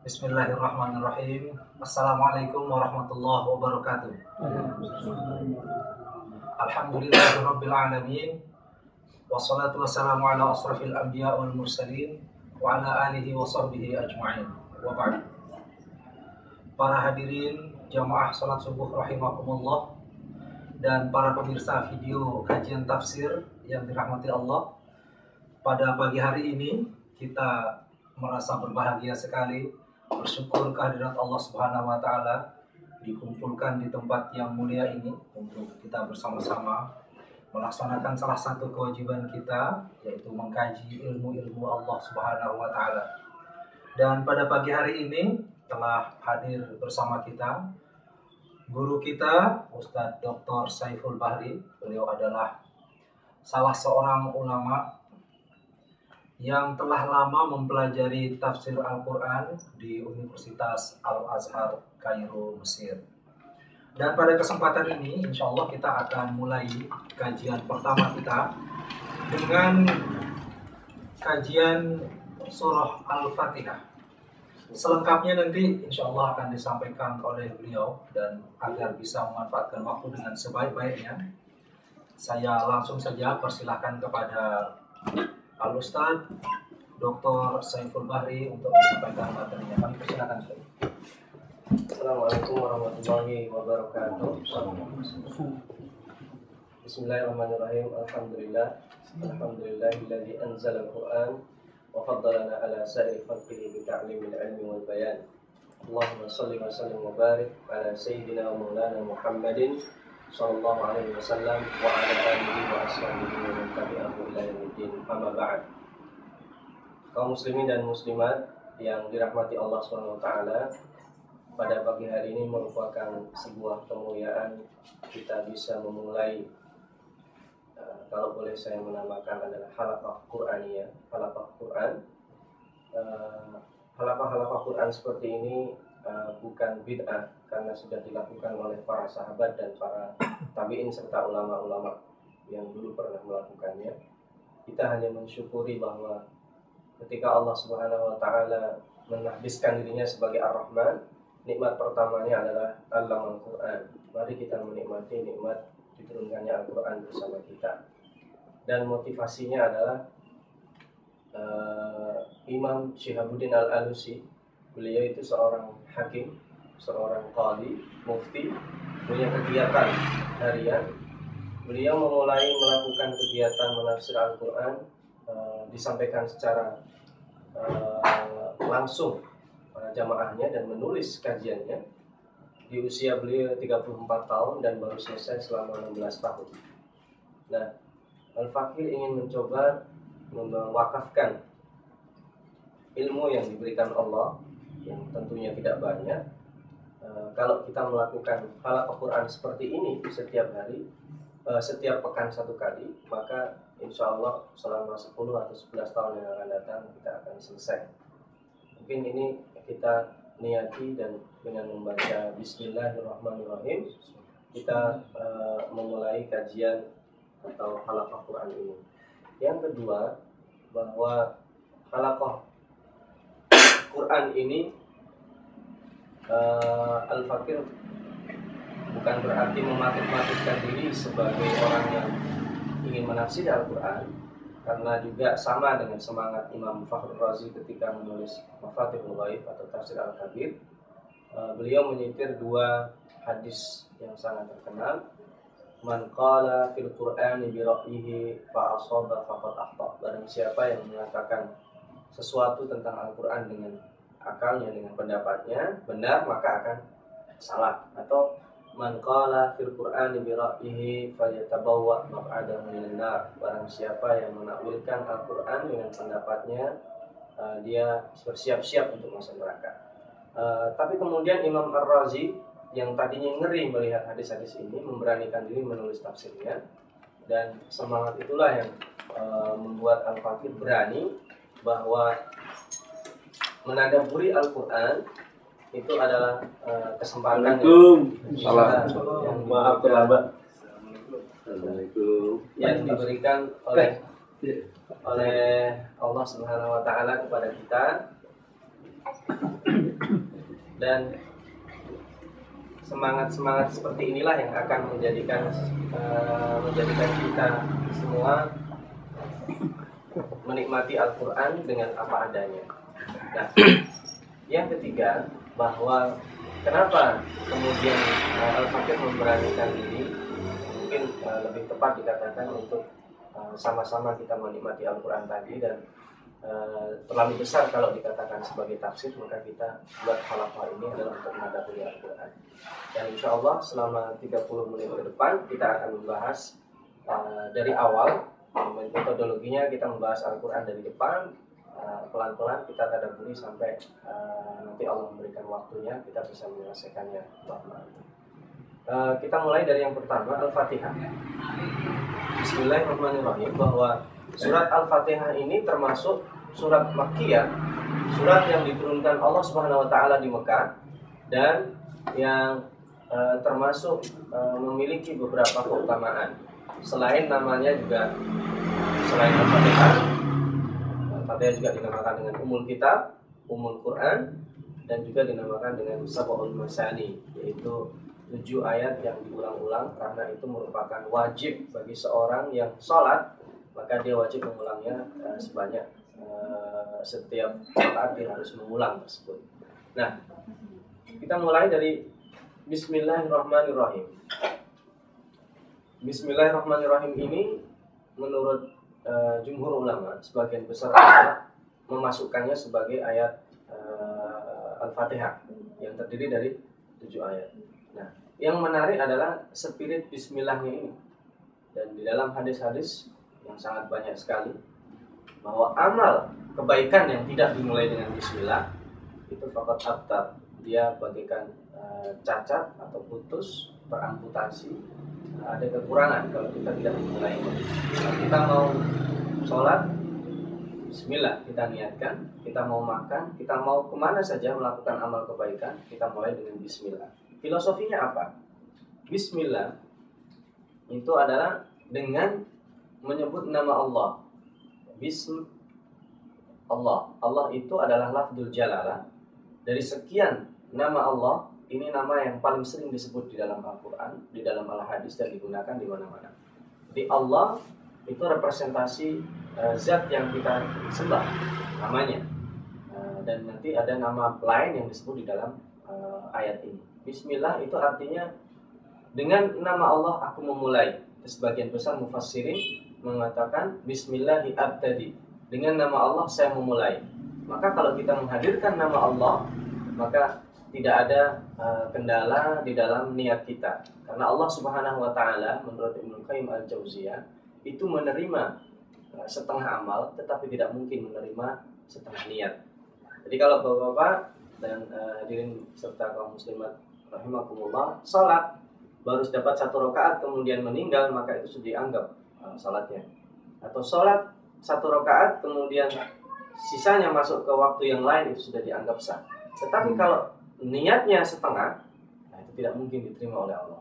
Bismillahirrahmanirrahim. Assalamualaikum warahmatullahi wabarakatuh. Alhamdulillahirabbil alamin. Wassalatu wassalamu ala asrafil anbiya wal mursalin wa ala alihi wa sahbihi ajma'in. Wa ba'd. Para hadirin jamaah salat subuh rahimakumullah dan para pemirsa video kajian tafsir yang dirahmati Allah. Pada pagi hari ini kita merasa berbahagia sekali bersyukur kehadirat Allah Subhanahu wa taala dikumpulkan di tempat yang mulia ini untuk kita bersama-sama melaksanakan salah satu kewajiban kita yaitu mengkaji ilmu-ilmu Allah Subhanahu wa taala. Dan pada pagi hari ini telah hadir bersama kita guru kita Ustadz Dr. Saiful Bahri. Beliau adalah salah seorang ulama yang telah lama mempelajari tafsir Al-Quran di Universitas Al-Azhar, Kairo, Mesir. Dan pada kesempatan ini, insya Allah kita akan mulai kajian pertama kita dengan kajian surah Al-Fatihah. Selengkapnya nanti insya Allah akan disampaikan oleh beliau dan agar bisa memanfaatkan waktu dengan sebaik-baiknya, saya langsung saja persilahkan kepada Al Ustaz Dr. Saiful Bahri untuk menyampaikan materinya. Kami persilakan. Assalamualaikum warahmatullahi wabarakatuh. Bismillahirrahmanirrahim. Alhamdulillah. Alhamdulillahilladzi anzala al-Qur'an wa faddalana ala sa'iri khalqihi bi ta'limil ilmi wal bayan. Allahumma salli wa sallim wa barik ala sayyidina wa maulana Muhammadin sallallahu alaihi wasallam wa ala alihi wa ashabihi wa man tabi'ahu ila. Amma ba'd. Kaum muslimin dan muslimat yang dirahmati Allah Subhanahu wa taala, pada pagi hari ini merupakan sebuah kemuliaan kita bisa memulai uh, kalau boleh saya menamakan adalah halaqah Qur'aniyah, halaqah Quran. Uh, halaqah-halaqah Quran seperti ini uh, bukan bid'ah karena sudah dilakukan oleh para sahabat dan para tabi'in serta ulama-ulama yang dulu pernah melakukannya. Kita hanya mensyukuri bahwa ketika Allah Subhanahu wa taala menahbiskan dirinya sebagai Ar-Rahman, nikmat pertamanya adalah alam Al-Qur'an. Mari kita menikmati nikmat diturunkannya Al-Qur'an bersama kita. Dan motivasinya adalah uh, Imam Syihabuddin Al-Alusi. Beliau itu seorang hakim, seorang qadi, mufti, punya kegiatan harian. Beliau memulai melakukan kegiatan menafsir Al-Qur'an uh, disampaikan secara uh, langsung para jamaahnya dan menulis kajiannya di usia beliau 34 tahun dan baru selesai selama 16 tahun. Nah, Al-Fakir ingin mencoba mewakafkan ilmu yang diberikan Allah yang tentunya tidak banyak. E, kalau kita melakukan hal Al-Quran seperti ini setiap hari, e, setiap pekan satu kali, maka insya Allah selama 10 atau 11 tahun yang akan datang kita akan selesai. Mungkin ini kita niati dan dengan membaca Bismillahirrahmanirrahim kita uh, memulai kajian atau halaqah Quran ini. Yang kedua bahwa halaqah Quran ini uh, Al-Fakir bukan berarti mematik-matikkan diri sebagai orang yang ingin menafsir Al-Quran karena juga sama dengan semangat Imam Fakhrul Razi ketika menulis Mafatihul Ghaib atau Tafsir Al-Kabir. Uh, beliau menyitir dua hadis yang sangat terkenal. Man qala fil Qur'ani bi ra'yihi fa asaba faqad akhta. Barang siapa yang mengatakan sesuatu tentang Al-Qur'an dengan akalnya dengan pendapatnya benar maka akan salah atau Man qala fil Qur'ani bi ra'yihi falyatabawwa maq'adahu minan nar. Barang siapa yang menakwilkan Al-Qur'an dengan pendapatnya, uh, dia bersiap-siap untuk masuk neraka. Uh, tapi kemudian Imam Ar-Razi yang tadinya ngeri melihat hadis-hadis ini memberanikan diri menulis tafsirnya dan semangat itulah yang uh, membuat Al-Fakir berani bahwa menadaburi Al-Qur'an itu adalah uh, kesempatan Salah. yang Maaf terlambat. Yang diberikan oleh oleh Allah Subhanahu wa taala kepada kita dan semangat-semangat seperti inilah yang akan menjadikan uh, menjadikan kita semua menikmati Al-Quran dengan apa adanya. Nah, yang ketiga bahwa kenapa kemudian uh, Al-Fakir memberanikan diri mungkin uh, lebih tepat dikatakan untuk sama-sama uh, kita menikmati Al-Quran tadi dan uh, terlalu besar kalau dikatakan sebagai tafsir maka kita buat halafah ini adalah untuk menghadapi Al-Quran dan insya Allah selama 30 menit ke depan kita akan membahas uh, dari awal metodologinya kita membahas Al-Quran dari depan uh, pelan-pelan kita tadaburi sampai uh, nanti Allah memberikan waktunya kita bisa menyelesaikannya uh, kita mulai dari yang pertama Al-Fatihah Bismillahirrahmanirrahim bahwa surat Al-Fatihah ini termasuk surat Makkiyah surat yang diturunkan Allah Subhanahu wa taala di Mekah dan yang uh, termasuk uh, memiliki beberapa keutamaan. Selain namanya juga selain Al-Fatihah, Al-Fatihah juga dinamakan dengan Umul Kitab, Umul Quran, dan juga dinamakan dengan Sab'ul Masani, yaitu tujuh ayat yang diulang-ulang karena itu merupakan wajib bagi seorang yang sholat maka dia wajib mengulangnya uh, sebanyak uh, setiap saat dia harus mengulang tersebut. Nah, kita mulai dari Bismillahirrahmanirrahim. Bismillahirrahmanirrahim ini menurut uh, jumhur ulama sebagian besar memasukkannya sebagai ayat uh, Al-Fatihah yang terdiri dari tujuh ayat. Nah, yang menarik adalah spirit Bismillahnya ini. Dan di dalam hadis-hadis yang sangat banyak sekali bahwa amal kebaikan yang tidak dimulai dengan Bismillah itu fakat abtar dia bagikan Eh, cacat atau putus, teramputasi, ada kekurangan kalau kita tidak memulai. Kalau kita mau sholat, Bismillah kita niatkan, kita mau makan, kita mau ke mana saja melakukan amal kebaikan, kita mulai dengan Bismillah. Filosofinya apa? Bismillah itu adalah dengan menyebut nama Allah. Bism Allah. Allah itu adalah lafzul jalalah. Dari sekian nama Allah, ini nama yang paling sering disebut di dalam Al-Quran, di dalam Al-Hadis dan digunakan di mana-mana. Di Allah itu representasi uh, zat yang kita sembah namanya. Uh, dan nanti ada nama lain yang disebut di dalam uh, ayat ini. Bismillah itu artinya dengan nama Allah aku memulai. Sebagian besar mufassirin mengatakan Bismillahi abtadi. Dengan nama Allah saya memulai. Maka kalau kita menghadirkan nama Allah, maka tidak ada uh, kendala di dalam niat kita. Karena Allah Subhanahu wa taala menurut Ibnu Qayyim Al-Jauziyah itu menerima uh, setengah amal tetapi tidak mungkin menerima setengah niat. Jadi kalau Bapak-bapak dan uh, hadirin serta kaum muslimat rahimakumullah salat baru dapat satu rakaat kemudian meninggal maka itu sudah dianggap uh, salatnya. Atau salat satu rakaat kemudian sisanya masuk ke waktu yang lain itu sudah dianggap sah. Tetapi kalau niatnya setengah, nah itu tidak mungkin diterima oleh Allah.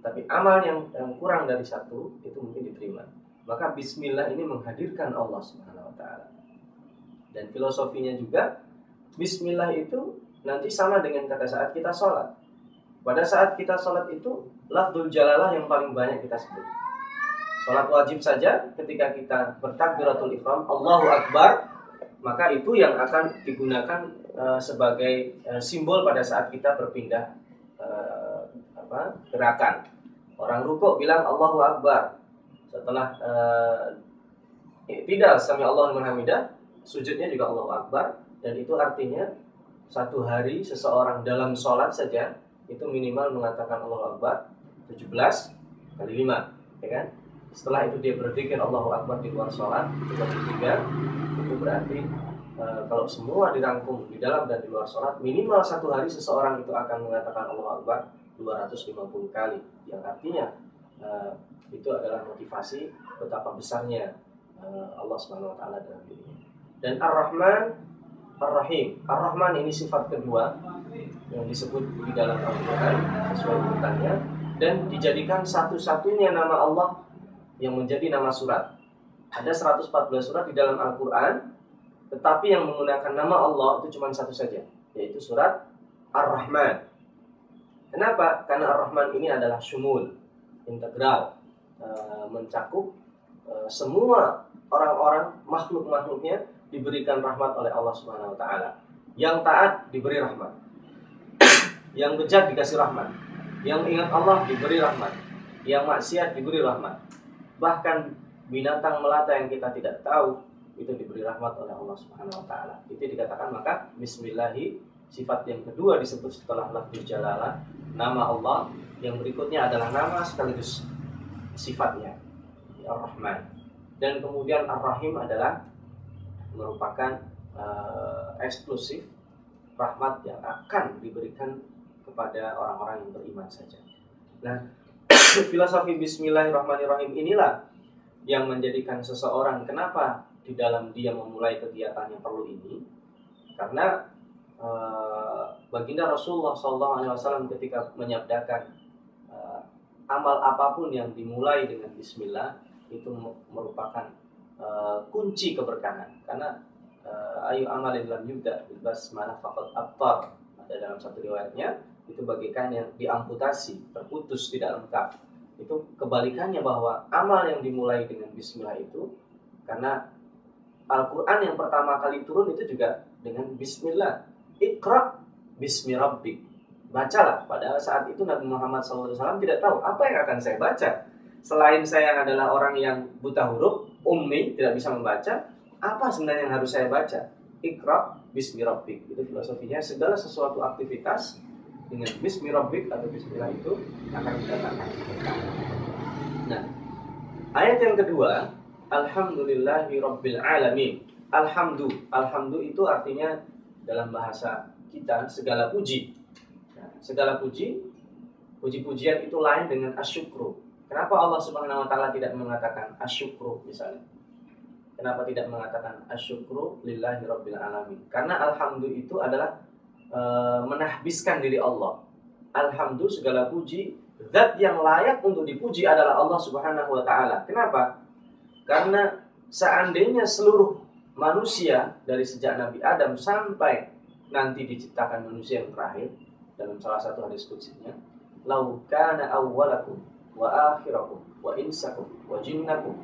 Tapi amal yang, yang kurang dari satu itu mungkin diterima. Maka Bismillah ini menghadirkan Allah Subhanahu Wa Taala. Dan filosofinya juga Bismillah itu nanti sama dengan kata saat kita sholat. Pada saat kita sholat itu lafzul jalalah yang paling banyak kita sebut. Sholat wajib saja ketika kita bertakbiratul ihram Allahu Akbar maka itu yang akan digunakan uh, sebagai uh, simbol pada saat kita berpindah uh, apa gerakan. Orang rukuk bilang Allahu Akbar. Setelah tidak sami Allah hamidah, sujudnya juga Allahu Akbar dan itu artinya satu hari seseorang dalam sholat saja itu minimal mengatakan Allahu Akbar 17 kali 5 ya kan setelah itu dia berzikir Allahu Akbar di luar sholat 33 itu berarti e, kalau semua dirangkum di dalam dan di luar sholat minimal satu hari seseorang itu akan mengatakan Allah Akbar 250 kali. Yang artinya e, itu adalah motivasi betapa besarnya e, Allah Subhanahu Wa Taala dalam dirinya. Dan Ar-Rahman Ar-Rahim. Ar-Rahman ini sifat kedua yang disebut di dalam Al-Quran sesuai urutannya dan dijadikan satu-satunya nama Allah yang menjadi nama surat. Ada 114 surat di dalam Al-Quran, tetapi yang menggunakan nama Allah itu cuma satu saja, yaitu surat Ar-Rahman. Kenapa? Karena Ar-Rahman ini adalah syumul, integral, eh, mencakup eh, semua orang-orang makhluk-makhluknya diberikan rahmat oleh Allah Subhanahu wa taala. Yang taat diberi rahmat. Yang bejat dikasih rahmat. Yang ingat Allah diberi rahmat. Yang maksiat diberi rahmat. Bahkan binatang melata yang kita tidak tahu itu diberi rahmat oleh Allah Subhanahu wa taala. Itu dikatakan maka bismillahi sifat yang kedua disebut setelah lafzul jalalah nama Allah yang berikutnya adalah nama sekaligus sifatnya Ar-Rahman dan kemudian Ar-Rahim adalah merupakan uh, eksklusif rahmat yang akan diberikan kepada orang-orang yang beriman saja. Nah, filosofi Bismillahirrahmanirrahim inilah yang menjadikan seseorang kenapa di dalam dia memulai kegiatan yang perlu ini karena uh, baginda Rasulullah SAW ketika menyabdakan uh, amal apa pun yang dimulai dengan Bismillah itu merupakan uh, kunci keberkahan. Karena uh, ayu amalin dalam yubda bebas mana fakot abtar. Ada dalam satu riwayatnya itu bagikan yang diamputasi terputus tidak lengkap itu kebalikannya bahwa amal yang dimulai dengan Bismillah itu karena Al-Quran yang pertama kali turun itu juga dengan Bismillah. Iqra Bismi Rabbik. Bacalah, padahal saat itu Nabi Muhammad SAW tidak tahu apa yang akan saya baca. Selain saya adalah orang yang buta huruf, ummi, tidak bisa membaca, apa sebenarnya yang harus saya baca? Iqra bismi rabbik. Itu filosofinya. Segala sesuatu aktivitas dengan bismi rabbik atau bismillah itu akan mendatangkan Nah, ayat yang kedua, alhamdulillahi rabbil alamin. Alhamdu, alhamdu itu artinya dalam bahasa kita segala puji. Nah, segala puji, puji-pujian itu lain dengan asyukru. Kenapa Allah Subhanahu wa taala tidak mengatakan asyukru misalnya? Kenapa tidak mengatakan asyukru lillahi rabbil alamin? Karena alhamdulillah itu adalah e, menahbiskan diri Allah. Alhamdulillah segala puji zat yang layak untuk dipuji adalah Allah Subhanahu wa taala. Kenapa? Karena seandainya seluruh manusia dari sejak Nabi Adam sampai nanti diciptakan manusia yang terakhir dalam salah satu hadis kutsinya, "Lau kana awwalakum wa akhirakum wa insakum wa jinnakum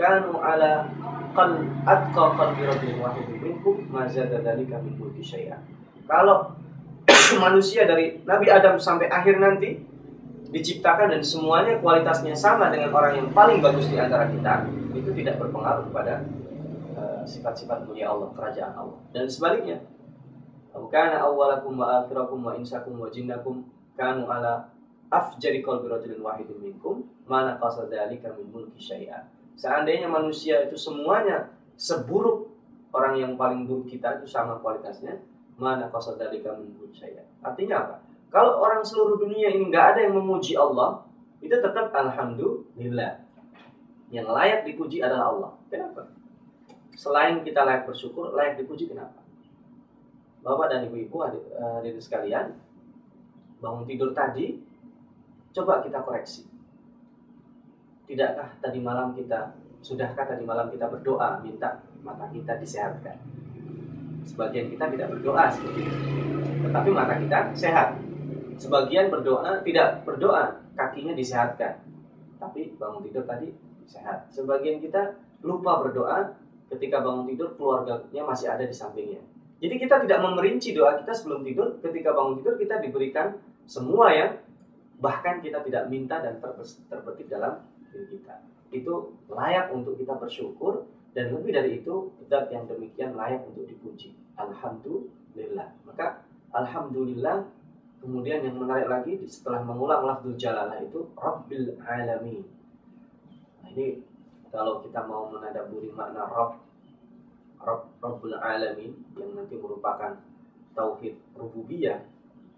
kanu ala qal atqa qalbi rajulin wahidin minkum ma zada dzalika min syai'an. Kalau manusia dari Nabi Adam sampai akhir nanti diciptakan dan semuanya kualitasnya sama dengan orang yang paling bagus di antara kita, itu tidak berpengaruh kepada uh, sifat-sifat mulia Allah, kerajaan Allah. Dan sebaliknya, kana awwalakum wa akhirakum wa insakum wa jinnakum kanu ala afjari qalbi rajulin wahidin minkum mana qasadalika min mulki syai'an. Seandainya manusia itu semuanya seburuk orang yang paling buruk kita itu sama kualitasnya, mana qasadalika min mulki syai'an. Artinya apa? Kalau orang seluruh dunia ini nggak ada yang memuji Allah, itu tetap alhamdulillah. Yang layak dipuji adalah Allah. Kenapa? Selain kita layak bersyukur, layak dipuji kenapa? Bapak dan ibu-ibu hadirin sekalian, bangun tidur tadi Coba kita koreksi. Tidakkah tadi malam kita, sudahkah tadi malam kita berdoa minta mata kita disehatkan? Sebagian kita tidak berdoa seperti itu. Tetapi mata kita sehat. Sebagian berdoa tidak berdoa, kakinya disehatkan. Tapi bangun tidur tadi sehat. Sebagian kita lupa berdoa ketika bangun tidur keluarganya masih ada di sampingnya. Jadi kita tidak memerinci doa kita sebelum tidur. Ketika bangun tidur kita diberikan semua yang bahkan kita tidak minta dan terbetik dalam diri kita. Itu layak untuk kita bersyukur dan lebih dari itu zat yang demikian layak untuk dipuji. Alhamdulillah. Maka alhamdulillah kemudian yang menarik lagi setelah mengulang lafzul jalalah itu Rabbil alamin. Nah, ini kalau kita mau menadaburi makna Rabb Rabb Rabbul alamin yang nanti merupakan tauhid rububiyah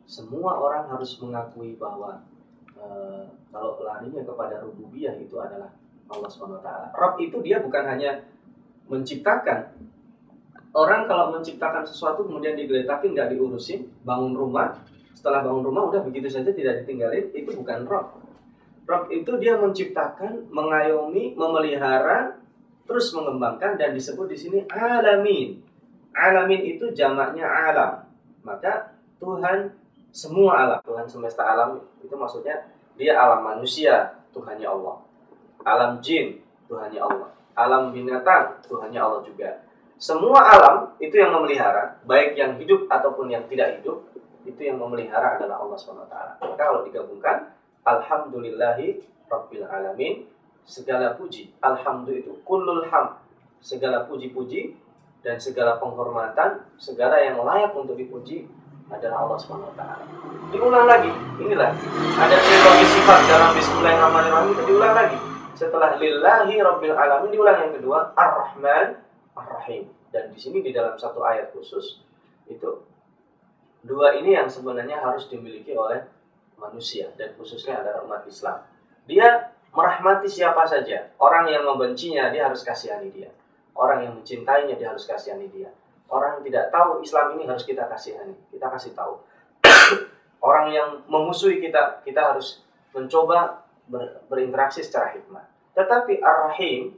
semua orang harus mengakui bahwa Eh, kalau larinya kepada rububiyah itu adalah Allah SWT. Rob itu dia bukan hanya menciptakan. Orang kalau menciptakan sesuatu kemudian digeletakin nggak diurusin, bangun rumah, setelah bangun rumah udah begitu saja tidak ditinggalin, itu bukan Rob. Rob itu dia menciptakan, mengayomi, memelihara, terus mengembangkan dan disebut di sini alamin. Alamin itu jamaknya alam. Maka Tuhan semua alam Tuhan semesta alam itu maksudnya dia alam manusia Tuhannya Allah alam jin Tuhannya Allah alam binatang Tuhannya Allah juga semua alam itu yang memelihara baik yang hidup ataupun yang tidak hidup itu yang memelihara adalah Allah SWT maka kalau digabungkan Alhamdulillahi Rabbil Alamin segala puji Alhamdulillah itu kullul ham segala puji-puji dan segala penghormatan segala yang layak untuk dipuji adalah Allah taala. Diulang lagi. Inilah ada trilogi sifat dalam Bismillahirrahmanirrahim itu diulang lagi. Setelah lillahi rabbil alamin diulang yang kedua Ar-Rahman Ar-Rahim. Dan di sini di dalam satu ayat khusus itu dua ini yang sebenarnya harus dimiliki oleh manusia dan khususnya adalah umat Islam. Dia merahmati siapa saja. Orang yang membencinya dia harus kasihani dia. Orang yang mencintainya dia harus kasihani dia Orang yang tidak tahu Islam ini harus kita kasihani, kita kasih tahu. Orang yang memusuhi kita, kita harus mencoba ber, berinteraksi secara hikmah. Tetapi Ar-Rahim,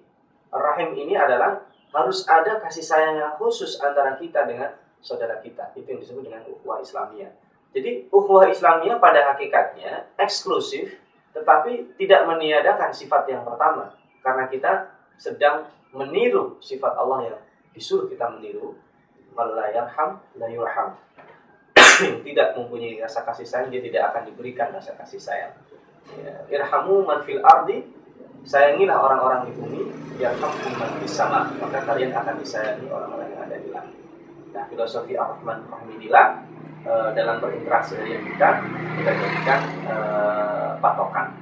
Ar-Rahim ini adalah harus ada kasih sayang yang khusus antara kita dengan saudara kita. Itu yang disebut dengan ukhuwah Islamiyah. Jadi ukhuwah Islamiyah pada hakikatnya eksklusif, tetapi tidak meniadakan sifat yang pertama. Karena kita sedang meniru sifat Allah yang disuruh kita meniru la yarham la yurham. tidak mempunyai rasa kasih sayang dia tidak akan diberikan rasa kasih sayang. Ya, irhamu man fil ardi sayangilah orang-orang di bumi yarhamkum man sama maka kalian akan disayangi orang-orang yang ada di langit. Nah, filosofi Ar-Rahman Rahimillah e, dalam berinteraksi dengan kita kita jadikan e, patokan.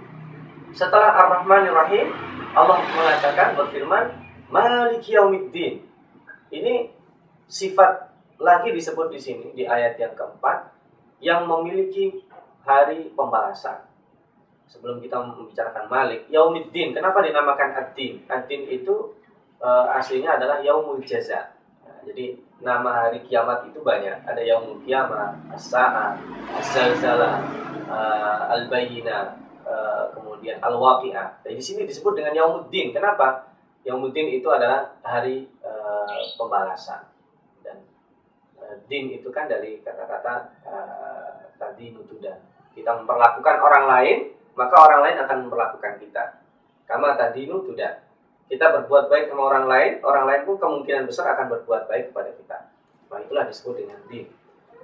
Setelah Ar-Rahman Rahim, Allah mengatakan berfirman, Malik Yaumiddin. Ini sifat lagi disebut di sini di ayat yang keempat yang memiliki hari pembalasan. Sebelum kita membicarakan Malik, Yaumiddin. Kenapa dinamakan Ad-Din? Ad-Din itu e, aslinya adalah Yaumul Jaza. Jadi nama hari kiamat itu banyak. Ada Yaumul Kiamat, As-Sa'ah, As-Zalzalah, uh, Al-Bayyinah, uh, kemudian Al-Waqi'ah. Di sini disebut dengan Yaumuddin. Kenapa? Yaumuddin itu adalah hari uh, pembalasan din itu kan dari kata-kata uh, tadi nutuda. Kita memperlakukan orang lain, maka orang lain akan memperlakukan kita. Kama tadi nutuda. Kita berbuat baik sama orang lain, orang lain pun kemungkinan besar akan berbuat baik kepada kita. Nah itulah disebut dengan din.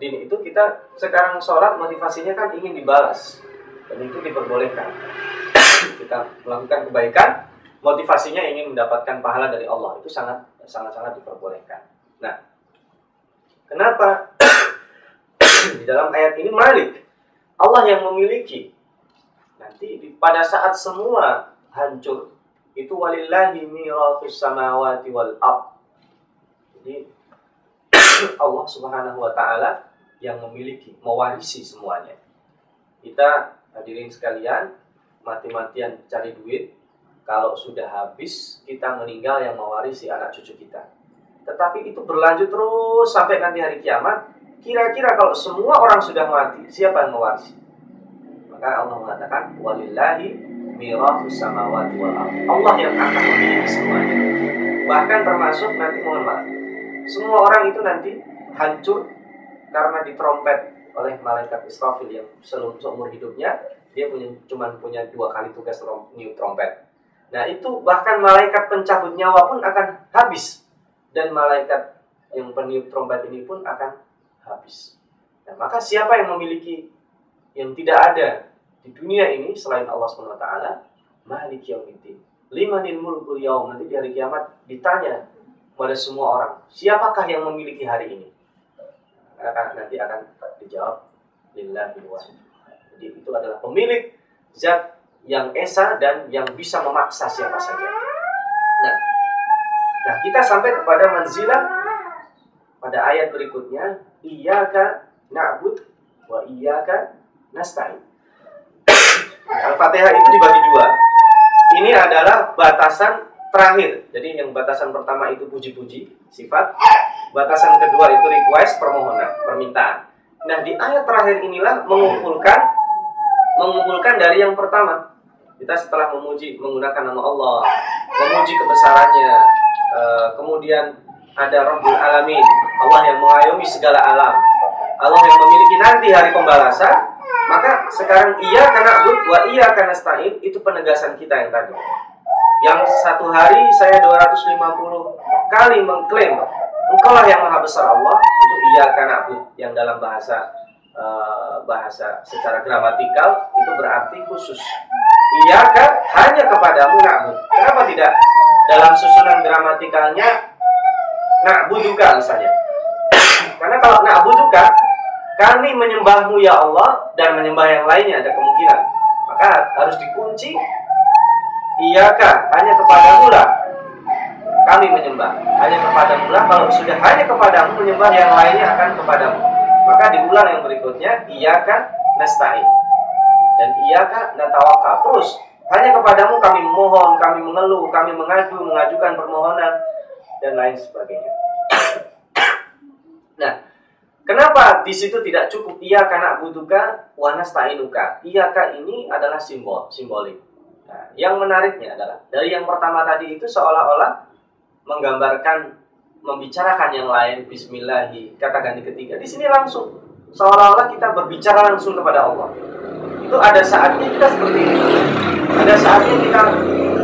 Din itu kita sekarang sholat motivasinya kan ingin dibalas. Dan itu diperbolehkan. kita melakukan kebaikan, motivasinya ingin mendapatkan pahala dari Allah. Itu sangat sangat sangat diperbolehkan. Nah, Kenapa? di dalam ayat ini Malik. Allah yang memiliki. Nanti pada saat semua hancur, itu walillahi mirathus samawati wal ab. Jadi Allah Subhanahu wa taala yang memiliki, mewarisi semuanya. Kita hadirin sekalian, mati-matian cari duit, kalau sudah habis kita meninggal yang mewarisi anak cucu kita tetapi itu berlanjut terus sampai nanti hari kiamat. Kira-kira kalau semua orang sudah mati, siapa yang mewarisi? Maka Allah mengatakan, Walillahi mirathus samawati wal Allah yang akan memiliki semuanya. Bahkan termasuk nanti mohon maaf. Semua orang itu nanti hancur karena ditrompet oleh malaikat Israfil yang seluruh seumur hidupnya dia punya cuma punya dua kali tugas new trompet. Nah itu bahkan malaikat pencabut nyawa pun akan habis dan malaikat yang peniup trompet ini pun akan habis. Nah, maka siapa yang memiliki yang tidak ada di dunia ini selain Allah SWT? Malik yaumiddin. Limanil mulkul yaum. Nanti di hari kiamat ditanya kepada semua orang, siapakah yang memiliki hari ini? Akan nanti akan dijawab lillahi wahid. Jadi itu adalah pemilik zat yang esa dan yang bisa memaksa siapa saja. Nah, Nah, kita sampai kepada manzilah pada ayat berikutnya, iyyaka na'bud wa iyyaka nasta'in. Al-Fatihah itu dibagi dua. Ini adalah batasan terakhir. Jadi yang batasan pertama itu puji-puji, sifat. Batasan kedua itu request, permohonan, permintaan. Nah, di ayat terakhir inilah mengumpulkan mengumpulkan dari yang pertama. Kita setelah memuji menggunakan nama Allah, memuji kebesarannya, Eh, kemudian ada Rabbul Alamin Allah yang mengayomi segala alam Allah yang memiliki nanti hari pembalasan, maka sekarang iya karena abud wa iya karena stain itu penegasan kita yang tadi. Yang satu hari saya 250 kali mengklaim engkau lah yang maha besar Allah itu iya karena abud yang dalam bahasa uh, bahasa secara gramatikal itu berarti khusus. Iya kan hanya kepadamu na'bud. Kenapa tidak dalam susunan gramatikalnya na'buduka misalnya? Karena kalau na'buduka kami menyembahmu ya Allah dan menyembah yang lainnya ada kemungkinan. Maka harus dikunci Iyaka hanya kepadamu lah kami menyembah. Hanya kepadamu lah kalau sudah hanya kepadamu menyembah yang lainnya akan kepadamu. Maka diulang yang berikutnya iyaka nasta'in. Dan iyaka natawakal. Terus hanya kepadamu kami memohon, kami mengeluh, kami mengadu, mengajukan permohonan dan lain sebagainya. nah, Kenapa di situ tidak cukup iya karena butuhka wanas ta'inuka? Iyaka ini adalah simbol, simbolik. Nah, yang menariknya adalah dari yang pertama tadi itu seolah-olah menggambarkan membicarakan yang lain Bismillahi kata ganti ketiga. Di sini langsung seolah-olah kita berbicara langsung kepada Allah. Itu ada saatnya kita seperti ini. Ada saatnya kita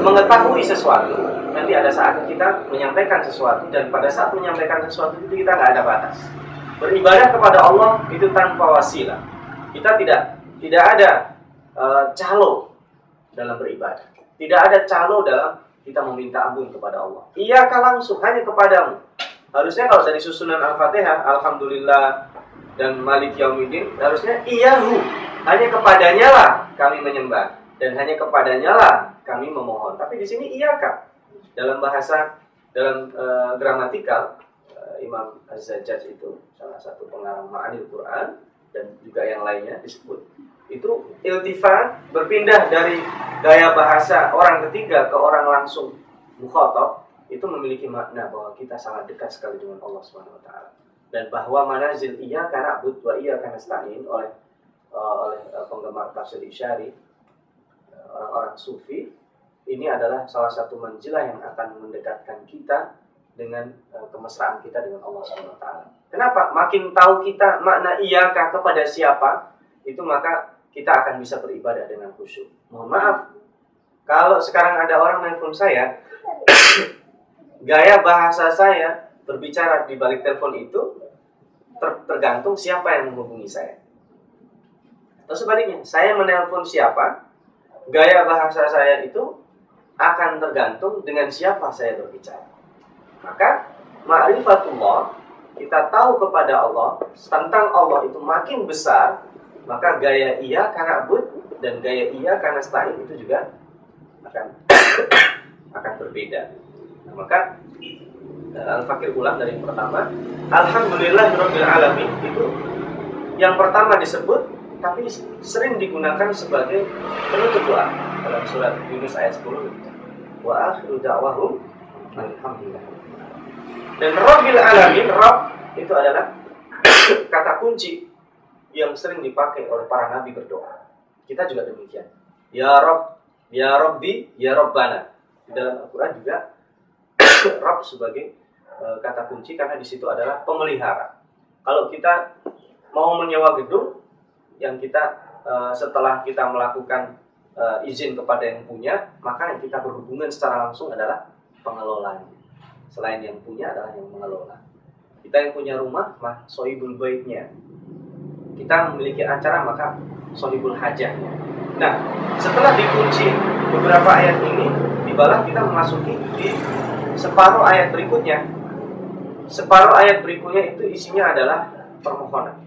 mengetahui sesuatu. Nanti ada saatnya kita menyampaikan sesuatu dan pada saat menyampaikan sesuatu itu kita nggak ada batas beribadah kepada Allah itu tanpa wasilah. Kita tidak tidak ada uh, calo dalam beribadah. Tidak ada calo dalam kita meminta ampun kepada Allah. Iyakah langsung hanya kepadamu. Harusnya kalau dari susunan Al-Fatihah, Alhamdulillah dan Malik Yaumiddin, harusnya iyahu. Hanya kepadanya lah kami menyembah dan hanya kepadanya lah kami memohon. Tapi di sini iyakah dalam bahasa dalam uh, gramatikal Imam Az-Zajjaj itu salah satu pengarang Ma'anil Quran dan juga yang lainnya disebut. Itu iltifat berpindah dari gaya bahasa orang ketiga ke orang langsung mukhatab itu memiliki makna bahwa kita sangat dekat sekali dengan Allah Subhanahu wa taala. Dan bahwa manazil iya karena but wa iya karena stain oleh uh, oleh uh, penggemar tafsir Isyari orang-orang sufi ini adalah salah satu manjilah yang akan mendekatkan kita dengan uh, kemesraan kita dengan Allah SWT. Kenapa? Makin tahu kita makna iyakah kepada siapa, itu maka kita akan bisa beribadah dengan khusyuk. Mohon maaf, kalau sekarang ada orang nelfon saya, gaya bahasa saya berbicara di balik telepon itu ter tergantung siapa yang menghubungi saya. Atau sebaliknya, saya menelpon siapa, gaya bahasa saya itu akan tergantung dengan siapa saya berbicara. Maka ma'rifatullah kita tahu kepada Allah tentang Allah itu makin besar, maka gaya iya karena bud dan gaya iya karena stain itu juga akan akan berbeda. Nah, maka eh, Al-Fakir ulang dari yang pertama Alhamdulillah Alamin. Itu yang pertama disebut tapi sering digunakan sebagai penutup doa dalam surat Yunus ayat 10 wa akhiru da'wahum alhamdulillah dan Rabbil Alamin, Rabb itu adalah kata kunci yang sering dipakai oleh para nabi berdoa. Kita juga demikian. Ya Rabb, Ya Rabbi, Ya Rabbana. Di dalam Al-Quran juga Rabb sebagai uh, kata kunci karena di situ adalah pemelihara. Kalau kita mau menyewa gedung yang kita uh, setelah kita melakukan uh, izin kepada yang punya, maka yang kita berhubungan secara langsung adalah pengelolanya. Selain yang punya adalah yang mengelola. Kita yang punya rumah, mah sohibul baiknya. Kita memiliki acara, maka sohibul hajahnya. Nah, setelah dikunci beberapa ayat ini, dibalah kita memasuki di separuh ayat berikutnya. Separuh ayat berikutnya itu isinya adalah permohonan.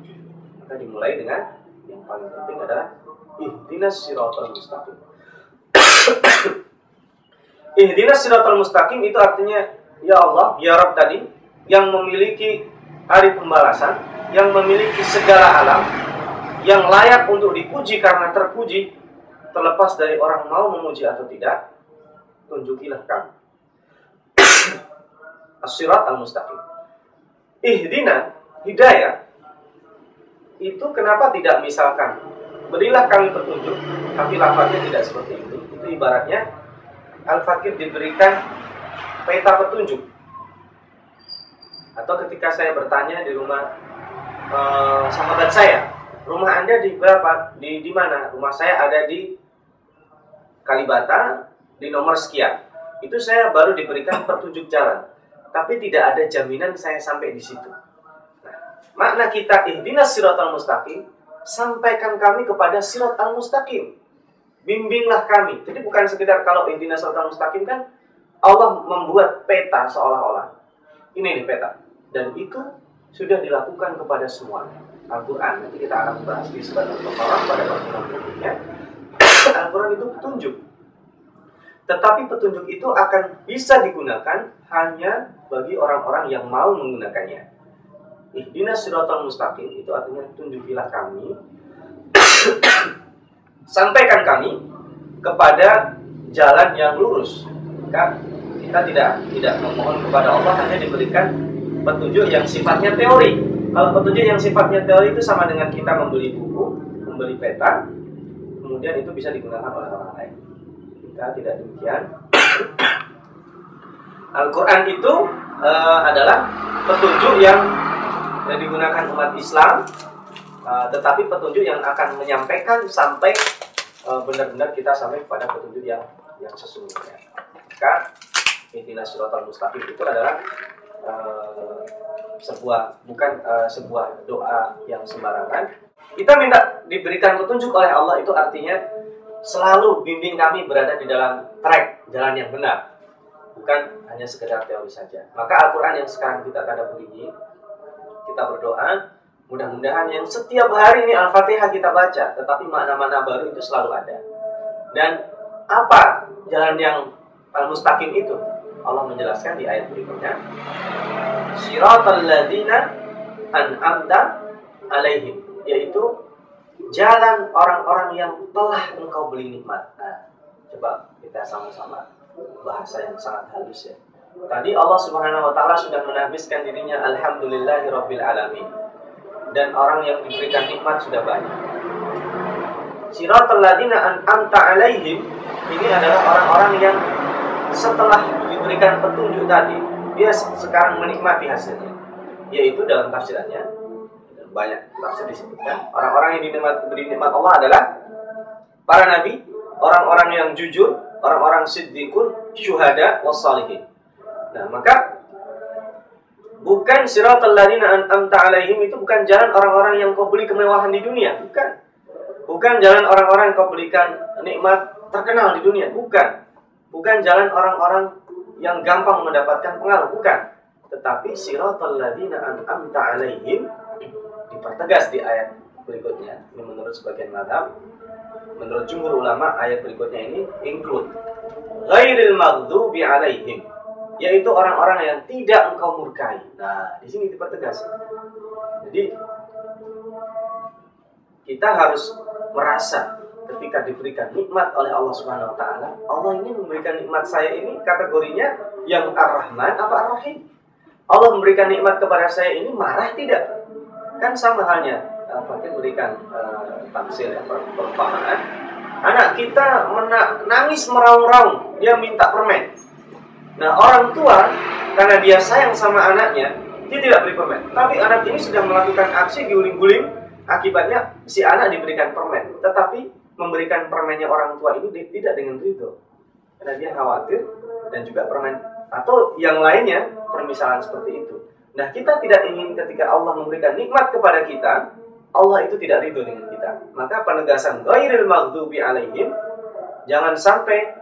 Maka dimulai dengan yang paling penting adalah ihdinas siratal mustaqim. ihdinas siratal mustaqim itu artinya ya Allah, ya Rabb tadi yang memiliki hari pembalasan, yang memiliki segala alam, yang layak untuk dipuji karena terpuji, terlepas dari orang mau memuji atau tidak, tunjukilah kami. As-sirat al-mustaqim. Ihdina, hidayah, itu kenapa tidak misalkan berilah kami petunjuk, tapi lafaznya tidak seperti itu. Itu ibaratnya Al-Fakir diberikan peta petunjuk. Atau ketika saya bertanya di rumah eh, sahabat saya, rumah anda di berapa? Di di mana? Rumah saya ada di Kalibata di nomor sekian. Itu saya baru diberikan petunjuk jalan, tapi tidak ada jaminan saya sampai di situ. Nah, makna kita ihdinas siratal mustaqim, sampaikan kami kepada sirat al mustaqim. Bimbinglah kami. Jadi bukan sekedar kalau ihdinas siratal mustaqim kan Allah membuat peta seolah-olah. Ini nih peta. Dan itu sudah dilakukan kepada semua. Al-Quran, nanti kita akan bahas di sebagian perkara pada pertemuan berikutnya. Al-Quran itu petunjuk. Tetapi petunjuk itu akan bisa digunakan hanya bagi orang-orang yang mau menggunakannya. Ihdinas siratal mustaqim itu artinya tunjukilah kami sampaikan kami kepada jalan yang lurus. Kan kita tidak tidak memohon kepada Allah hanya diberikan petunjuk yang sifatnya teori. Kalau petunjuk yang sifatnya teori itu sama dengan kita membeli buku, membeli peta, kemudian itu bisa digunakan oleh orang lain. Kita tidak demikian. Al-Quran itu uh, adalah petunjuk yang, yang digunakan umat Islam, uh, tetapi petunjuk yang akan menyampaikan sampai benar benar-benar kita sampai pada petunjuk yang yang sesungguhnya. Intinya al mustaqim itu adalah uh, sebuah bukan uh, sebuah doa yang sembarangan. Kita minta diberikan petunjuk oleh Allah itu artinya selalu bimbing kami berada di dalam track jalan yang benar. Bukan hanya sekedar teori saja. Maka Al-Quran yang sekarang kita tadabur ini kita berdoa mudah-mudahan yang setiap hari ini Al-Fatihah kita baca tetapi makna-makna baru itu selalu ada. Dan apa jalan yang al-mustaqim itu Allah menjelaskan di ayat berikutnya Siratal ladina an'amta alaihim yaitu jalan orang-orang yang telah engkau beli nikmat. Nah, coba kita sama-sama bahasa yang sangat halus ya. Tadi Allah Subhanahu wa taala sudah menahbiskan dirinya alhamdulillahirabbil. Dan orang yang diberikan nikmat sudah banyak. Siratal ladzina an'amta alaihim ini adalah orang-orang yang setelah diberikan petunjuk tadi, dia sekarang menikmati hasilnya. Yaitu dalam tafsirannya banyak tafsir disebutkan orang-orang yang diberi nikmat Allah adalah para nabi, orang-orang yang jujur, orang-orang siddiqun, syuhada, wassalihin. Nah, maka bukan siratal ladzina an'amta alaihim itu bukan jalan orang-orang yang kau beli kemewahan di dunia, bukan. Bukan jalan orang-orang yang kau belikan nikmat terkenal di dunia, bukan. Bukan jalan orang-orang yang gampang mendapatkan pengaruh, bukan. Tetapi siratal ladzina an'amta alaihim dipertegas di ayat berikutnya. Ini menurut sebagian madhab. Menurut jumhur ulama, ayat berikutnya ini include ghairil maghdubi alaihim yaitu orang-orang yang tidak engkau murkai. Nah, di sini dipertegas. Jadi kita harus merasa ketika diberikan nikmat oleh Allah Subhanahu wa taala, Allah ini memberikan nikmat saya ini kategorinya yang Ar-Rahman apa Ar-Rahim? Allah memberikan nikmat kepada saya ini marah tidak? Kan sama halnya Fakir berikan uh, tafsir ya, perumpamaan. Anak kita mena nangis meraung-raung, dia minta permen. Nah orang tua karena dia sayang sama anaknya, dia tidak beri permen. Tapi anak ini sudah melakukan aksi guling-guling, akibatnya si anak diberikan permen. Tetapi memberikan permennya orang tua ini tidak dengan itu, karena dia khawatir dan juga permen atau yang lainnya permisalan seperti itu. Nah, kita tidak ingin ketika Allah memberikan nikmat kepada kita, Allah itu tidak ridho dengan kita. Maka penegasan ghairil maghdubi alaihim jangan sampai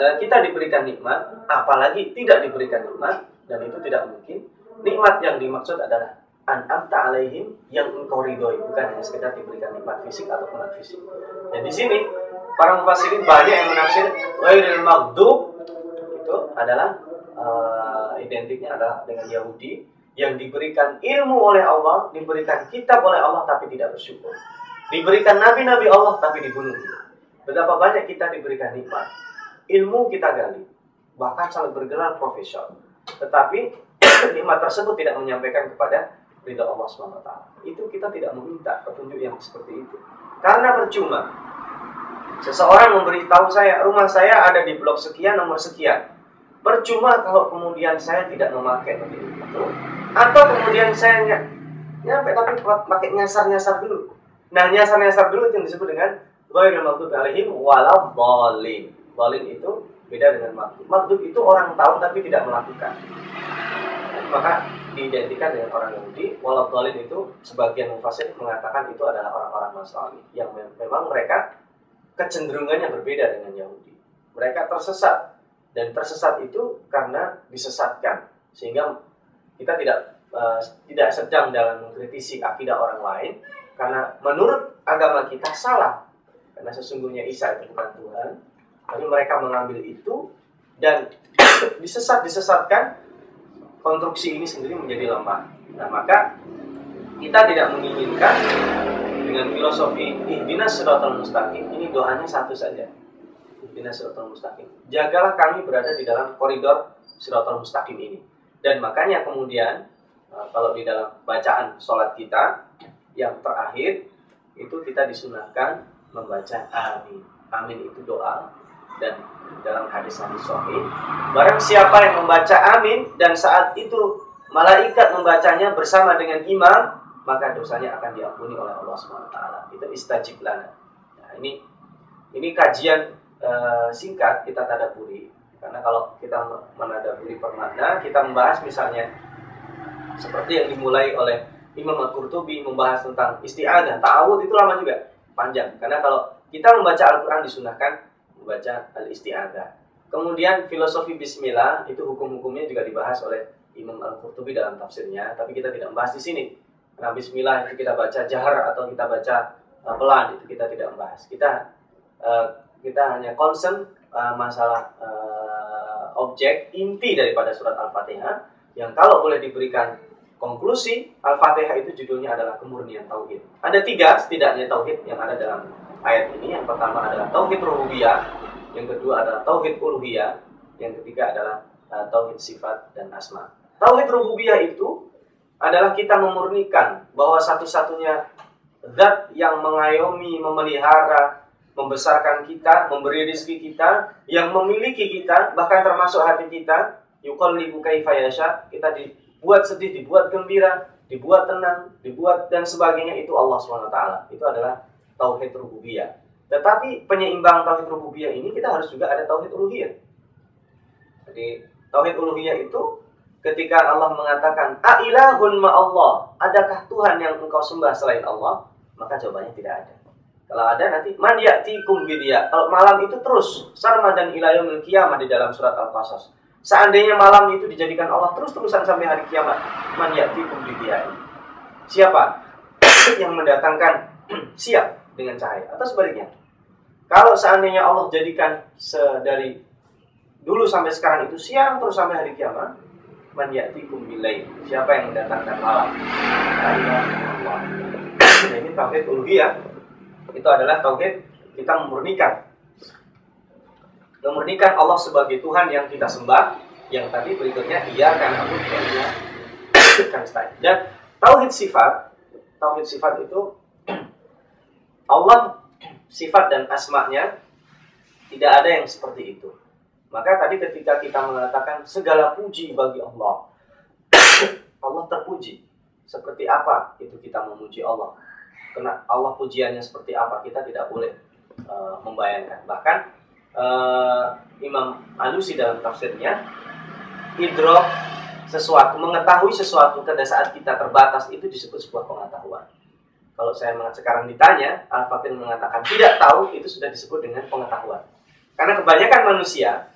uh, kita diberikan nikmat, apalagi tidak diberikan nikmat dan itu tidak mungkin. Nikmat yang dimaksud adalah an'amta alaihim yang engkau ridhoi, bukan hanya sekedar diberikan nikmat fisik atau non fisik. Dan di sini para mufassirin banyak yang menafsir ghairil maghdub itu adalah uh, identiknya adalah dengan Yahudi yang diberikan ilmu oleh Allah, diberikan kitab oleh Allah tapi tidak bersyukur. Diberikan nabi-nabi Allah tapi dibunuh. Betapa banyak kita diberikan nikmat. Ilmu kita gali, bahkan sampai bergelar profesor. Tetapi nikmat tersebut tidak menyampaikan kepada ridha Allah SWT. Itu kita tidak meminta petunjuk yang seperti itu. Karena percuma. Seseorang memberitahu saya, rumah saya ada di blok sekian, nomor sekian Percuma kalau kemudian saya tidak memakai itu, atau kemudian saya nyampe tapi pakai nyasar-nyasar dulu. Nah, nyasar-nyasar dulu itu yang disebut dengan ghairil maghdubi alaihim walau dhalin. Dhalin itu beda dengan makdub. Makdub itu orang tahu tapi tidak melakukan. Maka diidentikan dengan orang Yahudi. Walau dhalin itu sebagian mufasir mengatakan itu adalah orang-orang Nasrani yang memang mereka kecenderungannya berbeda dengan Yahudi. Mereka tersesat dan tersesat itu karena disesatkan sehingga kita tidak uh, tidak sedang dalam mengkritisi akidah orang lain karena menurut agama kita salah karena sesungguhnya Isa itu bukan Tuhan tapi mereka mengambil itu dan disesat disesatkan konstruksi ini sendiri menjadi lemah. Nah maka kita tidak menginginkan dengan filosofi ihdinas siratal mustaqim. Ini doanya satu saja. Ihdinas siratal mustaqim. Jagalah kami berada di dalam koridor siratal mustaqim ini. Dan makanya kemudian eh, kalau di dalam bacaan sholat kita yang terakhir itu kita disunahkan membaca amin. Amin itu doa dan dalam hadis hadis sahih barang siapa yang membaca amin dan saat itu malaikat membacanya bersama dengan imam maka dosanya akan diampuni oleh Allah SWT. Itu istajib lana. Nah, ini ini kajian uh, singkat kita tadaburi. Karena kalau kita menadaburi permakna, kita membahas misalnya seperti yang dimulai oleh Imam Al-Qurtubi membahas tentang isti'adah. Ta'awud itu lama juga, panjang. Karena kalau kita membaca Al-Quran disunahkan membaca al-isti'adah. Kemudian filosofi bismillah itu hukum-hukumnya juga dibahas oleh Imam Al-Qurtubi dalam tafsirnya, tapi kita tidak membahas di sini. Nah, bismillah itu kita baca jahar atau kita baca uh, pelan itu kita tidak membahas. Kita uh, kita hanya concern uh, masalah objek inti daripada surat Al-Fatihah yang kalau boleh diberikan konklusi Al-Fatihah itu judulnya adalah kemurnian tauhid. Ada tiga setidaknya tauhid yang ada dalam ayat ini. Yang pertama adalah tauhid rububiyah, yang kedua adalah tauhid uluhiyah, yang ketiga adalah uh, tauhid sifat dan asma. Tauhid rububiyah itu adalah kita memurnikan bahwa satu-satunya zat yang mengayomi, memelihara, membesarkan kita, memberi rezeki kita, yang memiliki kita, bahkan termasuk hati kita, yuqallibu kaifa yasha, kita dibuat sedih, dibuat gembira, dibuat tenang, dibuat dan sebagainya itu Allah SWT. Itu adalah tauhid rububiyah. Tetapi penyeimbang tauhid rububiyah ini kita harus juga ada tauhid uluhiyah. Jadi tauhid uluhiyah itu ketika Allah mengatakan ailahun ma Allah adakah Tuhan yang engkau sembah selain Allah? Maka jawabannya tidak ada. Kalau ada nanti man ya'tikum bidia kalau malam itu terus sarmadan ila yaumil kiamat di dalam surat al-qasas. Seandainya malam itu dijadikan Allah terus-terusan sampai hari kiamat man ya'tikum bidia siapa yang mendatangkan? Siap dengan cahaya atau sebaliknya kalau seandainya Allah jadikan dari dulu sampai sekarang itu siang terus sampai hari kiamat man ya'tikum bilail. Siapa yang mendatangkan malam? Allah. Nah, ini tauhid uluhiyah. Itu adalah tauhid kita memurnikan memurnikan Allah sebagai Tuhan yang kita sembah yang tadi berikutnya iya kan aku kan dan tauhid sifat tauhid sifat itu Allah sifat dan asmanya tidak ada yang seperti itu maka tadi ketika kita mengatakan segala puji bagi Allah, Allah terpuji. Seperti apa itu kita memuji Allah? Karena Allah pujiannya seperti apa kita tidak boleh uh, membayangkan. Bahkan uh, Imam Alusi dalam tafsirnya, idrok sesuatu, mengetahui sesuatu pada saat kita terbatas itu disebut sebuah pengetahuan. Kalau saya sekarang ditanya, Al-Fatih mengatakan tidak tahu, itu sudah disebut dengan pengetahuan. Karena kebanyakan manusia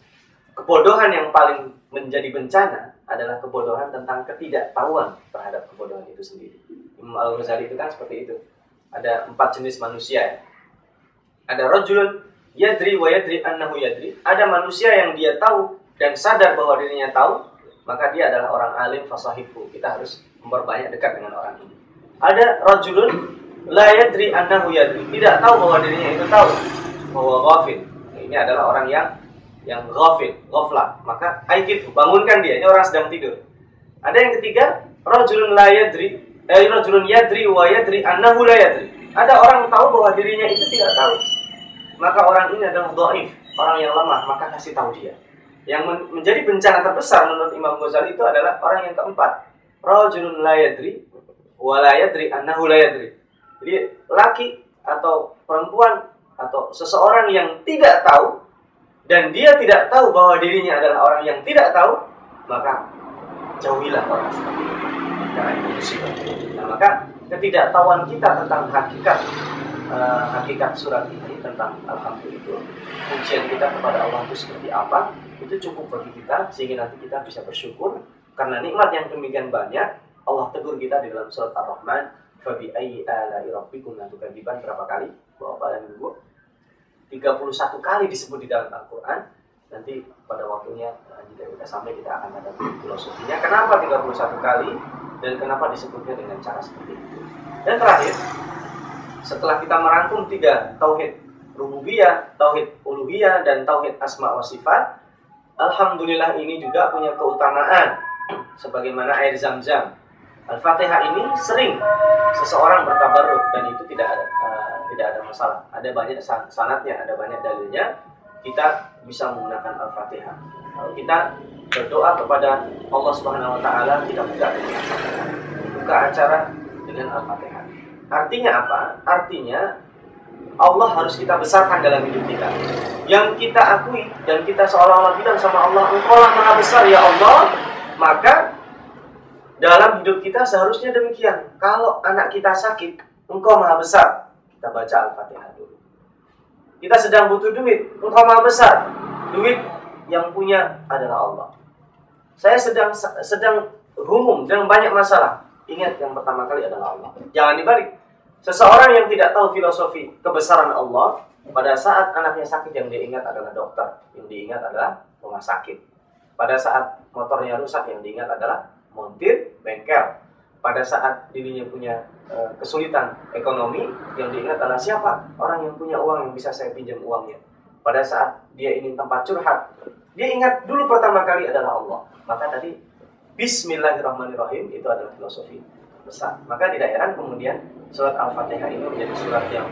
kebodohan yang paling menjadi bencana adalah kebodohan tentang ketidaktahuan terhadap kebodohan itu sendiri. Imam Al-Ghazali itu kan seperti itu. Ada empat jenis manusia ya. Ada rojulun yadri wa yadri annahu yadri. Ada manusia yang dia tahu dan sadar bahwa dirinya tahu, maka dia adalah orang alim fasahibu. Kita harus memperbanyak dekat dengan orang ini. Ada rojulun la yadri annahu yadri. Tidak tahu bahwa dirinya itu tahu. Bahwa ghafil. Ini adalah orang yang yang ghafil, ghaflah, maka aikid bangunkan dia. Ini orang sedang tidur. Ada yang ketiga, rajulun la yadri, eh rajulun yadri wa yadri annahu la yadri. Ada orang tahu bahwa dirinya itu tidak tahu. Maka orang ini adalah dhaif, orang yang lemah, maka kasih tahu dia. Yang men menjadi bencana terbesar menurut Imam Ghazali itu adalah orang yang keempat. Rajulun la yadri wala yadri annahu la yadri. Jadi laki atau perempuan atau seseorang yang tidak tahu dan dia tidak tahu bahwa dirinya adalah orang yang tidak tahu, maka jauhilah orang seperti itu. Karena itu. Nah, maka ketidaktahuan kita tentang hakikat uh, hakikat surat ini tentang alhamdulillah itu ujian kita kepada Allah itu seperti apa itu cukup bagi kita sehingga nanti kita bisa bersyukur karena nikmat yang demikian banyak Allah tegur kita di dalam surat Ar-Rahman fabi ayyi ala'i rabbikum tukadziban. Berapa kali? Bapak dan Ibu 31 kali disebut di dalam Al-Qur'an. Nanti pada waktunya eh, jika kita sampai kita akan ada filosofinya. Kenapa 31 kali? Dan kenapa disebutnya dengan cara seperti itu? Dan terakhir setelah kita merangkum tiga tauhid rububiyah, tauhid uluhiyah dan tauhid asma wa sifat alhamdulillah ini juga punya keutamaan. Sebagaimana air zam-zam Al-Fatihah ini sering seseorang bertabarruk dan itu tidak ada uh, tidak ada masalah. Ada banyak sanatnya, ada banyak dalilnya. Kita bisa menggunakan Al-Fatihah. Kalau kita berdoa kepada Allah Subhanahu wa taala, kita buka. Buka acara dengan Al-Fatihah. Artinya apa? Artinya Allah harus kita besarkan dalam hidup kita. Yang kita akui dan kita seolah-olah bilang sama Allah, Engkau lah maha besar ya Allah, maka dalam hidup kita seharusnya demikian. Kalau anak kita sakit, engkau maha besar. Kita baca Al-Fatihah dulu. Kita sedang butuh duit, engkau maha besar. Duit yang punya adalah Allah. Saya sedang sedang humum dan banyak masalah. Ingat yang pertama kali adalah Allah. Jangan dibalik. Seseorang yang tidak tahu filosofi kebesaran Allah, pada saat anaknya sakit yang dia ingat adalah dokter, yang diingat adalah rumah sakit. Pada saat motornya rusak yang diingat adalah montir bengkel. Pada saat dirinya punya e, kesulitan ekonomi yang diingat adalah siapa? Orang yang punya uang yang bisa saya pinjam uangnya. Pada saat dia ingin tempat curhat dia ingat dulu pertama kali adalah Allah. Maka tadi Bismillahirrahmanirrahim itu adalah filosofi besar. Maka tidak heran kemudian surat Al-Fatihah ini menjadi surat yang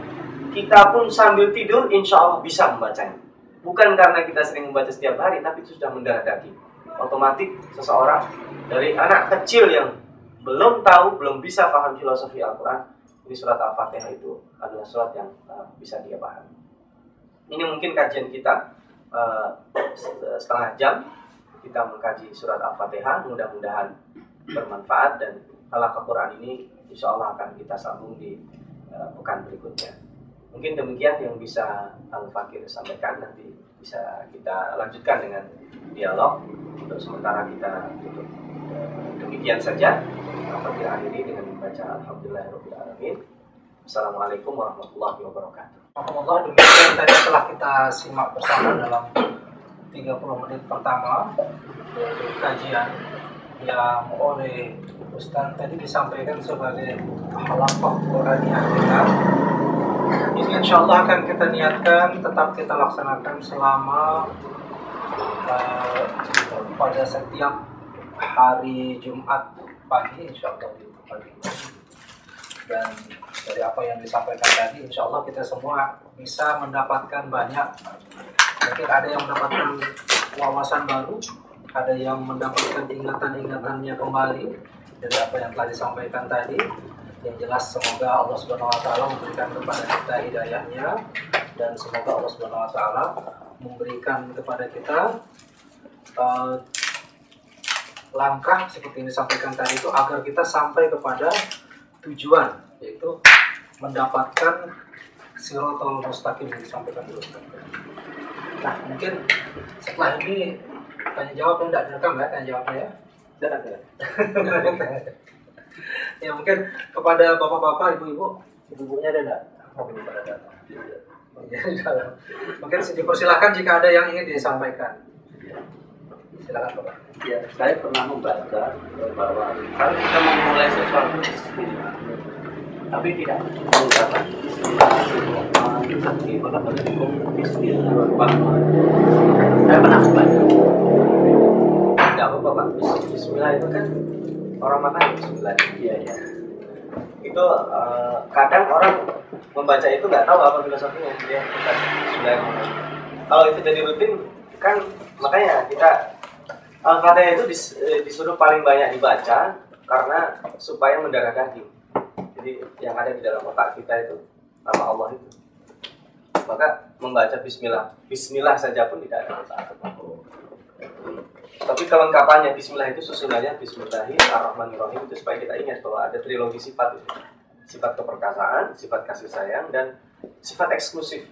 kita pun sambil tidur insya Allah bisa membacanya. Bukan karena kita sering membaca setiap hari tapi itu sudah mendarah daging otomatis seseorang dari anak kecil yang belum tahu, belum bisa paham filosofi Al-Quran, ini surat Al-Fatihah itu adalah surat yang uh, bisa dia pahami. Ini mungkin kajian kita uh, setengah jam kita mengkaji surat Al-Fatihah, mudah-mudahan bermanfaat dan al Quran ini insya Allah akan kita sambung di uh, pekan berikutnya. Mungkin demikian yang bisa Al-Fakir sampaikan nanti bisa kita lanjutkan dengan dialog untuk sementara kita tutup demikian saja apabila akhiri dengan membaca Alhamdulillahirobbilalamin Assalamualaikum warahmatullahi wabarakatuh. Alhamdulillah demikian tadi telah kita simak bersama dalam 30 menit pertama kajian yang oleh Ustaz tadi disampaikan sebagai halaqah Quraniah kita. Ini insya Allah akan kita niatkan tetap kita laksanakan selama uh, pada setiap hari Jumat pagi insya Allah di pagi. Dan dari apa yang disampaikan tadi insya Allah kita semua bisa mendapatkan banyak. Mungkin ada yang mendapatkan wawasan baru ada yang mendapatkan ingatan-ingatannya kembali dari apa yang telah disampaikan tadi. Yang jelas semoga Allah Subhanahu wa taala memberikan kepada kita hidayahnya dan semoga Allah Subhanahu wa taala memberikan kepada kita uh, langkah seperti yang disampaikan tadi itu agar kita sampai kepada tujuan yaitu mendapatkan sirotol mustaqim yang disampaikan dulu. Nah mungkin setelah ini tanya jawab yang tidak direkam ya tanya jawabnya ya. Tidak ada. ya mungkin kepada bapak-bapak, ibu-ibu, ibu-ibunya ada enggak? Oh, belum datang. mungkin dipersilahkan jika ada yang ingin disampaikan. Silakan Bapak. Ya, saya pernah membaca bahwa kalau kita memulai sesuatu tapi tidak menggunakan Saya pernah membaca. Tidak apa Bapak. Bismillah itu kan orang makan Bismillah. Iya, iya. Itu uh, kadang orang membaca itu nggak tahu apa filosofinya dia Bismillah. Kalau itu jadi rutin kan makanya kita Al-Fatihah itu dis, eh, disuruh paling banyak dibaca karena supaya mendarah daging. Jadi yang ada di dalam otak kita itu nama Allah itu. Maka membaca Bismillah, Bismillah saja pun tidak ada masalah. Tapi kelengkapannya Bismillah itu susunannya Bismillahirrahmanirrahim itu supaya kita ingat bahwa ada trilogi sifat itu. Sifat keperkasaan, sifat kasih sayang, dan sifat eksklusif.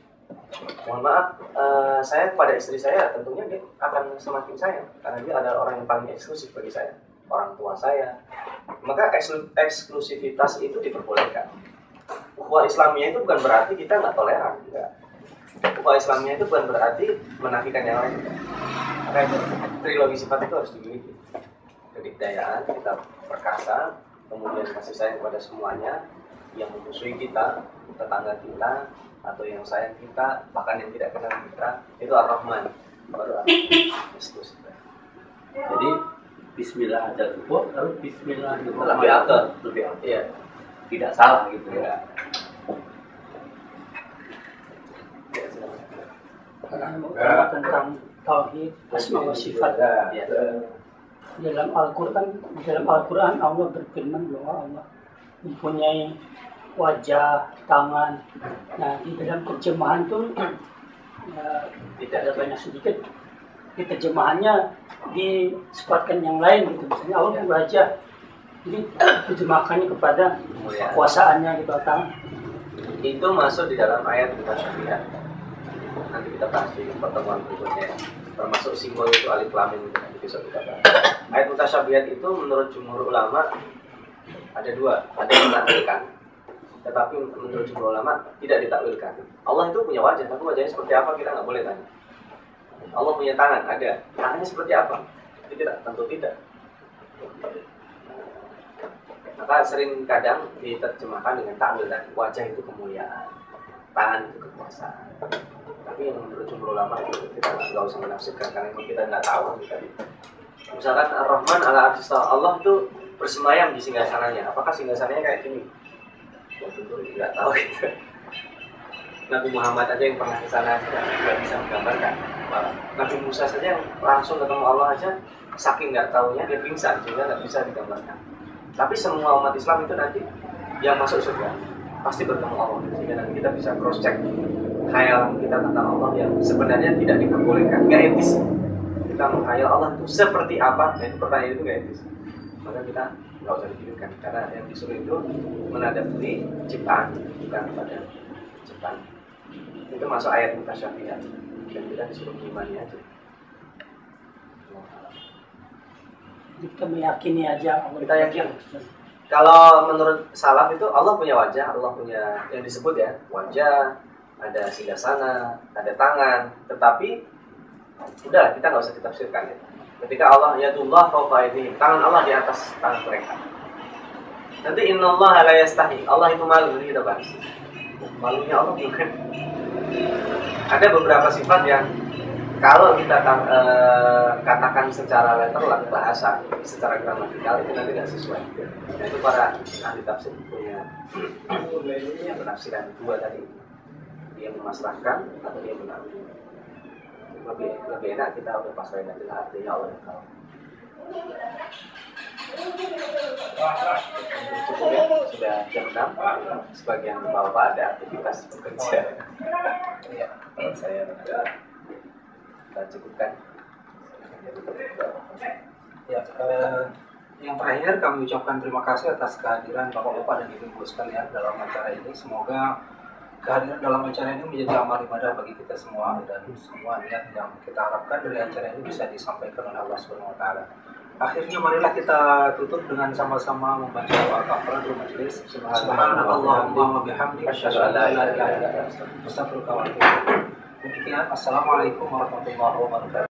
Mohon maaf, eh, saya kepada istri saya tentunya dia akan semakin sayang karena dia adalah orang yang paling eksklusif bagi saya, orang tua saya. Maka eksklu- eksklusivitas itu diperbolehkan. Ukhuwah Islamiyah itu bukan berarti kita nggak toleran, enggak. Ukhuwah Islamiyah itu bukan berarti menafikan yang lain. Maka itu trilogi sifat itu harus dimiliki. Kedikdayaan, kita perkasa, kemudian kasih sayang kepada semuanya, yang memusuhi kita, tetangga kita, atau yang sayang kita, bahkan yang tidak kenal kita, itu Ar-Rahman. Baru Yesus. Jadi Bismillah aja cukup, lalu Bismillah itu Lebih afdal. lebih afdal. Iya. Tidak salah gitu ya. Ya. Ya, tentang tauhid asma wa sifat Ya. dalam Al-Qur'an di dalam Al-Qur'an Allah berfirman bahwa Allah mempunyai wajah, tangan. Nah, di dalam terjemahan itu ya, Tidak ada banyak sedikit di terjemahannya disebatkan yang lain gitu misalnya Allah berwajah jadi terjemahkannya kepada Kemuliaan. kekuasaannya gitu tangan itu masuk di dalam ayat mutasyabihat nanti kita bahas di pertemuan berikutnya termasuk simbol itu alif lam mim nanti besok kita bahas. Ayat mutasyabihat itu menurut jumhur ulama ada dua ada yang menakwilkan tetapi menurut jumhur ulama tidak ditakwilkan. Allah itu punya wajah tapi wajahnya seperti apa kita nggak boleh tanya. Allah punya tangan ada. Tangannya seperti apa? Tidak tentu tidak. Maka sering kadang diterjemahkan dengan takwil tadi wajah itu kemuliaan tangan itu kekuasaan tapi yang menurut jumhur ulama itu kita nggak usah menafsirkan karena itu kita nggak tahu. Tadi misalkan ar-rahman ala Allah itu bersemayam di singgasananya apakah singgasananya kayak gini? Ya tentu nggak tahu gitu. Nabi Muhammad aja yang pernah ke sana nggak bisa menggambarkan. Nabi Musa saja yang langsung ketemu Allah aja saking nggak tahunya dia pingsan sehingga nggak bisa digambarkan. Tapi semua umat Islam itu nanti yang masuk surga pasti bertemu Allah. Sehingga nanti kita bisa cross check khayalan kita tentang Allah yang sebenarnya tidak diperbolehkan. Nggak etis. Kita menghayal Allah itu seperti apa? Nah itu pertanyaan itu nggak etis. Maka kita nggak usah dipikirkan. Karena yang disuruh itu menadapi ciptaan bukan pada ciptaan. Itu masuk ayat mutasyabihat dan kita disuruh mengimani aja. Kita meyakini aja Allah. Kita yakin. Kalau menurut salaf itu Allah punya wajah, Allah punya yang disebut ya wajah, ada singgasana, ada tangan. Tetapi udah kita nggak usah ditafsirkan ya. Ketika Allah ya Allah fauqa aydihim, tangan Allah di atas tangan mereka. Nanti inna Allah la yastahi, Allah itu malu ini kita bahas. Malunya Allah bukan. Ada beberapa sifat yang kalau kita ta- eh, katakan secara letterlah bahasa secara gramatikal itu nanti tidak sesuai nah, itu para ahli tafsir punya penafsiran dua tadi dia memasrahkan atau dia menambil lebih lebih enak kita udah pasrahin aja lah artinya Allah. Yang tahu cukup ya sudah jam 6 sebagian bapak ada aktivitas bekerja. Ya saya kita cukupkan. Ya, eh, yang terakhir kami ucapkan terima kasih atas kehadiran Bapak-Bapak dan Ibu-Ibu sekalian dalam acara ini. Semoga kehadiran dalam acara ini menjadi amal ibadah bagi kita semua dan semua niat yang kita harapkan dari acara ini bisa disampaikan oleh Allah Subhanahu taala. Akhirnya marilah kita tutup dengan sama-sama membaca doa kafaratul majelis. Subhanallahumma wa bihamdika asyhadu an la ilaha illa anta astaghfiruka wa atubu. Demikian, assalamualaikum warahmatullahi wabarakatuh.